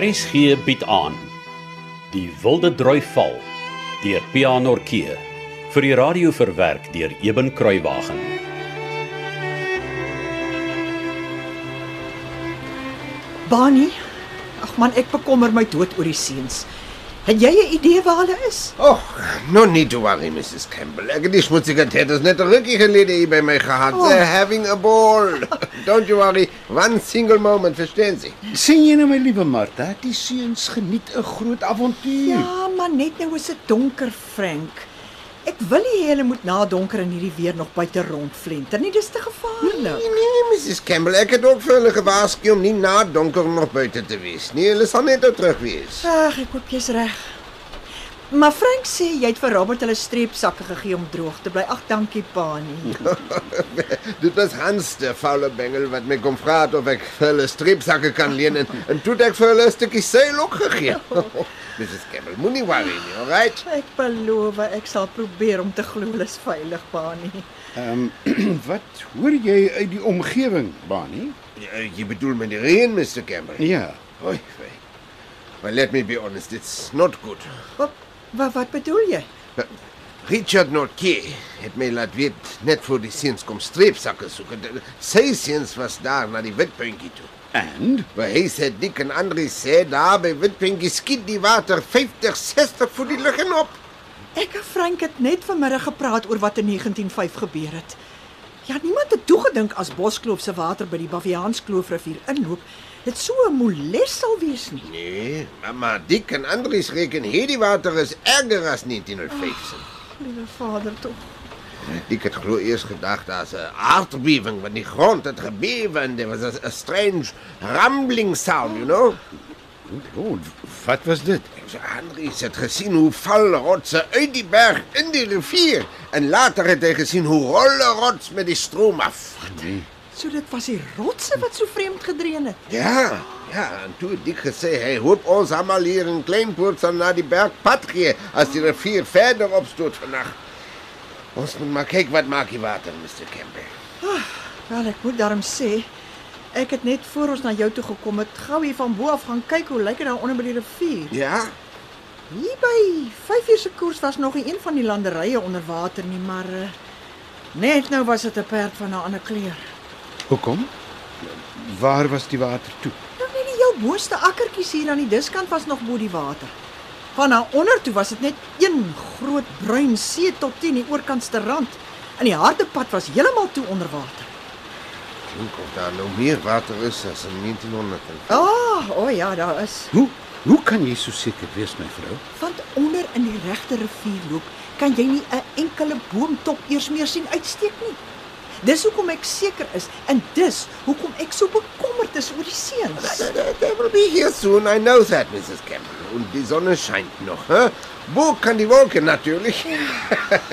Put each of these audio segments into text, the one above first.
RSG bied aan Die Wilde Droi Val deur Pianorkee vir die radio verwerk deur Eben Kruiwagen. Bani, ag man, ek bekommer my dood oor die seuns. Het jy 'n idee waar hulle is? Oh, no need to worry, Mrs. Campbell. Ek het die smutsige tetters net 'n rukkie gelede hier by my gehad. Oh. They're having a ball. Don't you worry. One single moment, verstaan Sie? Sien jy nou my liewe Martha, die seuns geniet 'n groot avontuur. Ja, maar net nou is dit donker, Frank. Ek wil nie hê hulle moet na donker in hierdie weer nog buite rondflenter nie. Dis te Nee, gevaarlik. nee, Mrs. Campbell. Ek het ook vir hulle gewaarsku om nie na donker nog buite te wees nie. Hulle sal net nou terug wees. Ag, ek hoop jy's reg. Maar Frank sê jy het vir Robert hulle streepsakke gegee om droog te bly. Ag, dankie, Bani. Dit was Hans, der faule bengel, wat my kom vra het of ek vir hulle streepsakke kan leen en, en toe het ek vir hulle 'n stukkie seil ook gegee. Mrs. Campbell, moenie worry nie, alright? Ek beloof ek sal probeer om te glo hulle is veilig, Bani. Ehm wat hoor jy uit die omgewing, Bani? Ja, jy bedoel met die reën, Mr. Campbell? Ja. Oei. Well, let me be honest, it's not good. Wat wat, wat bedoel jy? Richard Nortje het my laat weet net voor die seuns kom streepsakke soek. De- Sy seuns was daar na die witpuntjie toe. En Maar hy sê Dick en Andri sê daar by witpuntjie skiet die water 50, 60 voet die lug in op. Ek en Frank het net vanmiddag gepraat oor wat in 1905 gebeur het. Ja, niemand het toegedink as Boskloof se water by die Baviaanskloof-rivier inloop, dit so 'n moles sal wees nie. Nee, maar, maar Dick en Andri reken hierdie water is erger as 1905. Liewe Vader tog. Ek het glo eers gedag daar's 'n aardbewing want die grond het gebewe en there was a, a strange rumbling sound, you know. oh, wat was dit? So Andries het gesien hoe val rotse uit die berg in die rivier en later het hy gesien hoe rolle rots met die stroom af. Nee. So dit was die rotse wat so vreemd gedreun het. Ja, ja, en toe het Dick gesê hy hoop ons almal hier in Kleinpoort sal na die berg pad gee as die rivier verder opstoot vandag. Ons moet maar kyk wat maak die water, Mr. Campbell. Wel, ek moet daarom sê ek het net voor ons na jou toe gekom het, gou hier van bo af gaan kyk hoe lyk dit daar onder by die rivier. Ja, Hier by 5 uur se koers was nog een van die landerye onder water nie, maar uh, net nou was dit 'n perd van 'n ander kleur. Hoekom? Waar was die water toe? Nou net die heel booste akkertjies hier aan die diskant was nog bo die water. Van daar onder toe was dit net een groot bruin see tot teen die oorkantste rand. En die harde pad was heeltemal toe onder water. dink of daar nou meer water is as in 1900. Ah, oh, o oh ja, daar is. Hoe hoe kan jy so seker wees, my vrou? Want onder in die regte rivierloop kan jy nie 'n enkele boomtop eers meer sien uitsteek nie. Dis hoekom ek seker is en dis hoekom ek so bekommerd is oor die seuns. They will be here soon, I know that, Mrs. Campbell. Und die Sonne scheint noch, hè? Wo kann die Wolke natürlich?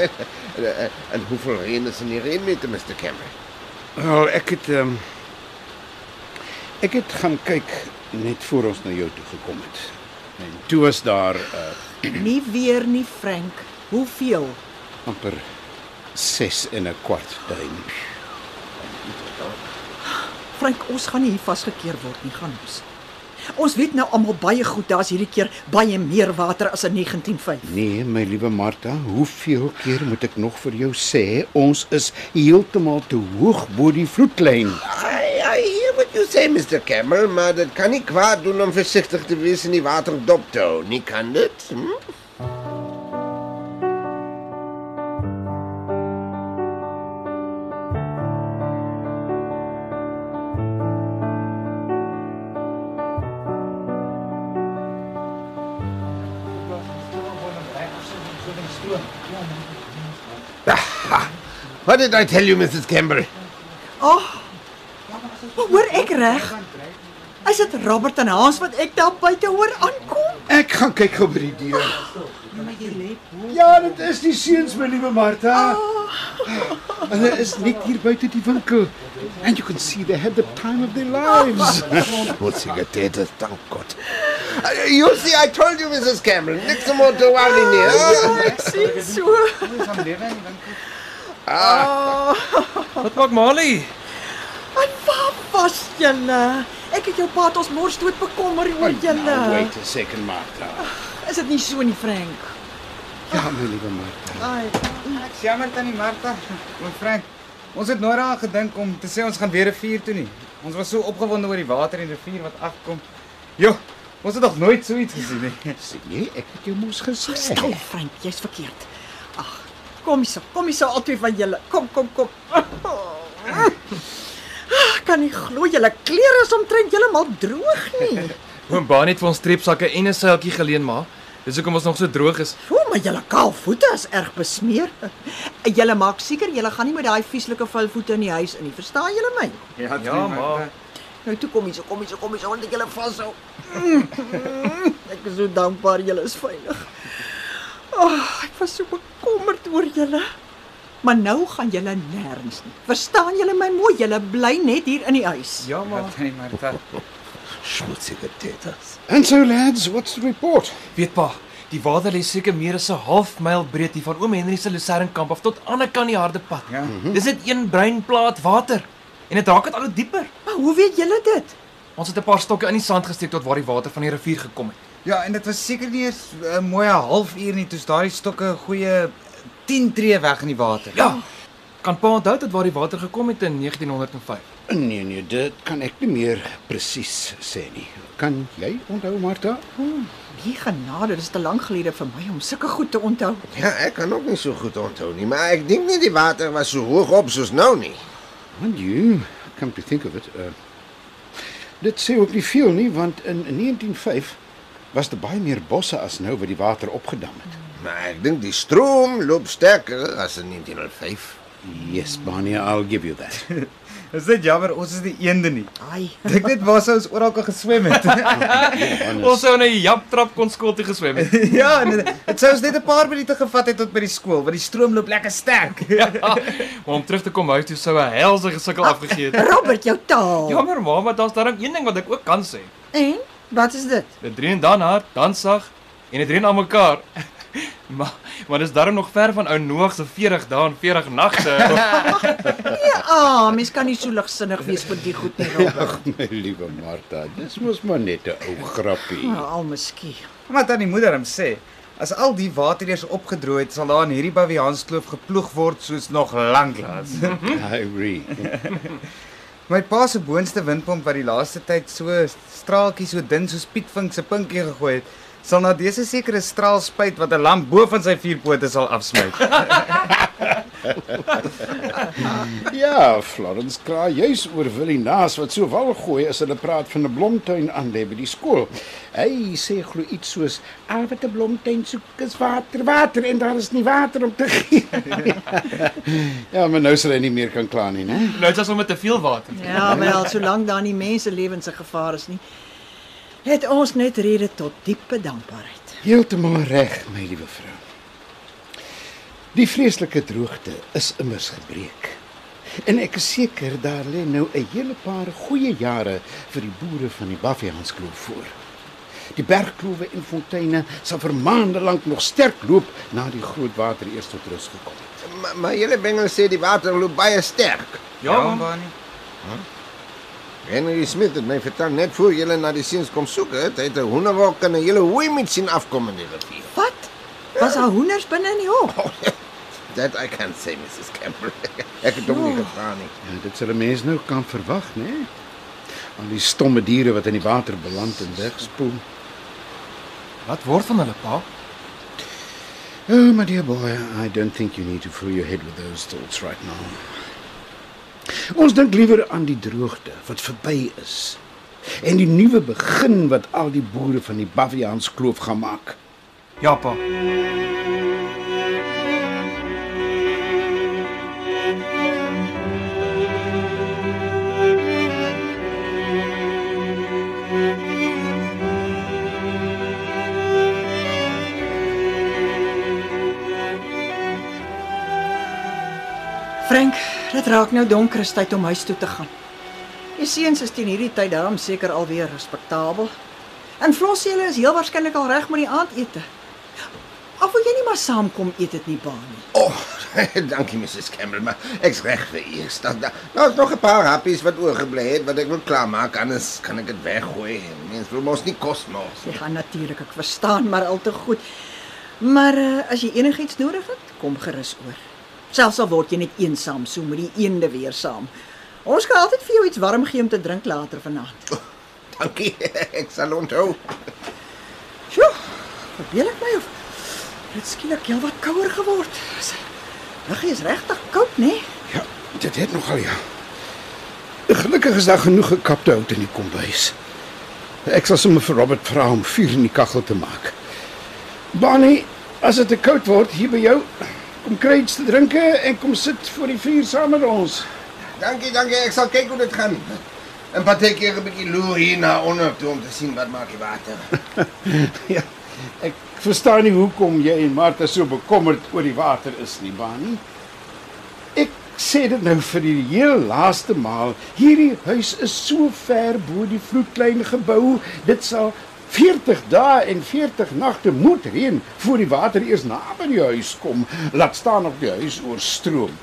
en hoeveel regen is in die reenmeter, Mr. Campbell? Wel, ek het ehm um, ek het gaan kyk net voor ons na jou toe gekom het. En toe was daar uh, Nie weer nie, Frank. Hoeveel? amper 6 en 'n kwart duim. Frank, ons gaan nie hier vasgekeer word nie, gaan ons. Ons weet nou almal baie goed daar's hierdie keer baie meer water as in 1905. Nee, my liewe Martha, hoeveel keer moet ek nog vir jou sê ons is heeltemal te hoog bo die vloedlyn? I, hear what you say, Mr. Campbell, maar dat kan niet kwaad doen om voorzichtig te wees in die water dop te houden. Niet kan dit? Hm? Ah, What did I tell you, Mrs. Campbell? Ag. Oh, hoor ek reg? Is dit Robert en Hans wat ek daar buite hoor aankom? Ek gaan kyk gou by die deur. Ja, dit is die seuns, my liewe Martha. Hulle is net hier buite die winkel. And you can see they had the time of their lives. Schmutzige Täter, dank Gott. Uh, You see, I told you, Mrs. Campbell, niks more to worry nie. Ek sien so. Wat maak Molly? En waar was julle? Ek het jou pa tot ons mors dood bekommer oor Now, julle. wait a second, Martha. Is dit nie so nie, Frank? Ja, my liewe Martha. Ai, Ek jammer tannie Martha. Oom Frank, ons het nooit daaraan gedink om te sê ons gaan weer rivier toe nie. Ons was so opgewonde oor die water in die rivier wat afkom. Jo, ons het nog nooit so iets gesien nie. Sien jy, ek het jou mos gesê. stil, Frank, jy's verkeerd. Ag, kom hier, kom hier albei van julle. Kom, kom, kom. Kan nie glo julle klere is omtrent heeltemal droog nie. Oom Baan het vir ons trepsakke en 'n seiltjie geleen, ma. Dis hoekom ons nog so droog is. O, maar julle kaal voete is erg besmeer. Julle maak seker julle gaan nie met daai vieslike vuil voete in die huis in nie. Verstaan julle my? Ja, Ja, ma. Nou toe kom hier, so kom hier, so kom hier, so want ek julle vashou. Ek is so dankbaar julle is veilig. Ag, oh, ek was so bekommerd oor julle. Maar nou gaan julle nêrens nie. Verstaan julle my mooi? Julle bly net hier in die huis. Ja, ma. Tannie Martha. Schmutzige Täters. And so lads, what's the report? Weet pa, die water lê seker meer as 'n half myl breed hier van oom Henry se Lucernkamp af tot aan die kant die harde pad. Ja. Dis net een bruin plaat water. En dit raak dit al hoe dieper. Hoe weet julle dit? Ons het 'n paar stokke in die sand gesteek tot waar die water van die rivier gekom het. Ja, en dit was seker nie eens 'n uh, mooi halfuur nie toe daai stokke 'n goeie 10 tree weg in die water. Ja. Kan pa onthou tot waar die water gekom het in 1905? Nee nee, dit kan ek nie meer presies sê nie. Kan jy onthou, Martha? Die genade, dit is te lank gelede vir my om sulke goed te onthou. Ja, ek kan ook nie so goed onthou nie, maar ek dink nie die water was so hoog op soos nou nie. And you, come to think of it, uh, dit sê ook nie veel nie, want in 1905 was daar baie meer bosse as nou wat die water opgedam het. Maar ek dink die stroom loop sterker as in 1905. Yes, Barney, I'll give you that. Is dit jammer ons is die eende nie. Ai. Dink net waar sou ons oral kon geswem het. Ons sou in 'n japtrap kon skool toe geswem het. ja, en dit sou ons net 'n paar minute gevat het tot by die skool, want die stroom loop lekker sterk. ja. Maar om terug te kom huis toe sou 'n helse gesukkel afgegee het. Robert, jou taal. Jammer ma, maar daar's darm een ding wat ek ook kan sê. En wat is dit? Dit reën dan hard, dan sag en dit reën aan mekaar. maar maar dis darm nog ver van ou Noag se 40 dae en 40 nagte. Ja, ah, mens kan nie so ligsinnig wees vir die goed nie, Robert. Ag, my liewe Martha, dis mos maar net 'n ou grappie. Ja, al miskien. Maar tannie moeder hom sê, as al die water eers opgedrooi het, sal daar in hierdie Baviaanskloof geploeg word soos nog lanklaas. I agree. My pa se boonste windpomp wat die laaste tyd so straaltjie so dun soos Piet Vink se pinkie gegooi het, sal na dese sekere straal spuit wat 'n lamp bo van sy vier pote sal afsmy. Ja, Florence kla juis oor Willie Naas wat so wal gooi as hulle praat van 'n blomtuin aan lê by die skool. Hy sê glo iets soos: "Al wat 'n blomtuin soek is water, water en daar is nie water om te gee." ja, maar nou sal hy nie meer kan kla nie, né? nou is dit sommer te veel water. Ja, wel, solank daar nie mense lewens in gevaar is nie, het ons net rede tot diepe dankbaarheid. Heeltemal reg, my liewe vrou. Die vreeslike droogte is immers gebreek. En ek is seker daar lê nou 'n hele paar goeie jare vir die boere van die Baffiaanskloof voor. Die bergklowe en fonteine sal vir maande lank nog sterk loop na die groot water eers tot rus gekom het. Maar, maar julle bengel sê die water loop baie sterk. Ja, man. Bani. Henry Smith het my vertel net voor julle na die seuns kom soek het, het 'n hoenderhok en 'n hele hoëmiet sien afkom in die rivier. Wat? Was daar hoenders binne in die hok? That I can't say, Mrs. Campbell. ek het hom nie gevra nie. Ja, dit sal 'n mens nou kan verwag, né? Al die stomme diere wat in die water beland en wegspoel. Wat word van hulle pa? Oh, my dear boy, I don't think you need to fill your head with those thoughts right now. Ons dink liewer aan die droogte wat verby is en die nuwe begin wat al die boere van die Baviaans kloof gaan maak. Ja, pa. Frank, dit raak nou donker, is tyd om huis toe te gaan. Die seuns is teen hierdie tyd daarom seker alweer respektabel. En Flossie hulle is heel waarskynlik al reg met die aandete. Of wil jy nie maar saamkom eet dit nie, Baan nie? Oh, dankie Mrs. Campbell, maar ek's reg vir eers. Daar da, daar's nog 'n paar happies wat oorgebly het wat ek wil klaarmaak, anders kan ek dit weggooi. Mens wil mos nie kos mors nie. Ja, natuurlik, ek verstaan, maar al te goed. Maar uh, as jy enigiets nodig het, kom gerus oor. Selfs al word jy net eensaam, so met die eende weer saam. Ons kan altyd vir jou iets warm gee om te drink later vanaand. Dankie. Ek sal onthou. Sjoe, verbeel ek my of dit skielik heel wat kouer geword. Luggie is regtig koud, né? Nee? Ja, dit het nogal ja. Gelukkig is daar genoeg gekapte hout in die kombuis. Ek sal sommer vir Robert vra om vuur in die kaggel te maak. Bonnie, as dit te koud word hier by jou, kom kry iets te drinke en kom sit voor die vuur saam met ons. Dankie, dankie. Ek sal kyk hoe dit gaan. En partykeer 'n bietjie loer hier na onder toe om te sien wat maak die water. ja, ek verstaan nie hoekom jy en Martha so bekommerd oor die water is nie, Bonnie. Ek sê dit nou vir die heel laaste maal. Hierdie huis is so ver bo die vloedklein gebou. Dit sal 40 dae en 40 nagte moet reën voor die water eers naby die huis kom. Laat staan of die huis oorstroom.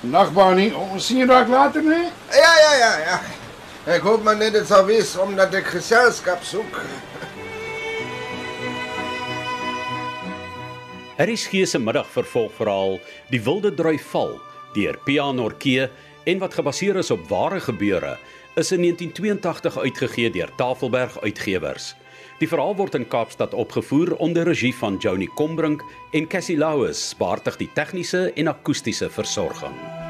Nagbani, ons sien raak later, né? Ja, ja, ja, ja. Ek hoop maar net dit sal wees omdat ek geselskap soek. Harry Skee se middagvervolgverhaal Die Wilde Drui Val deur Pia Norkee en wat gebaseer is op ware gebeure is in 1982 uitgegee deur Tafelberg Uitgewers. Die verhaal word in Kaapstad opgevoer onder regie van Joni Combrink en Cassie Louws, baartig die tegniese en akoestiese versorging.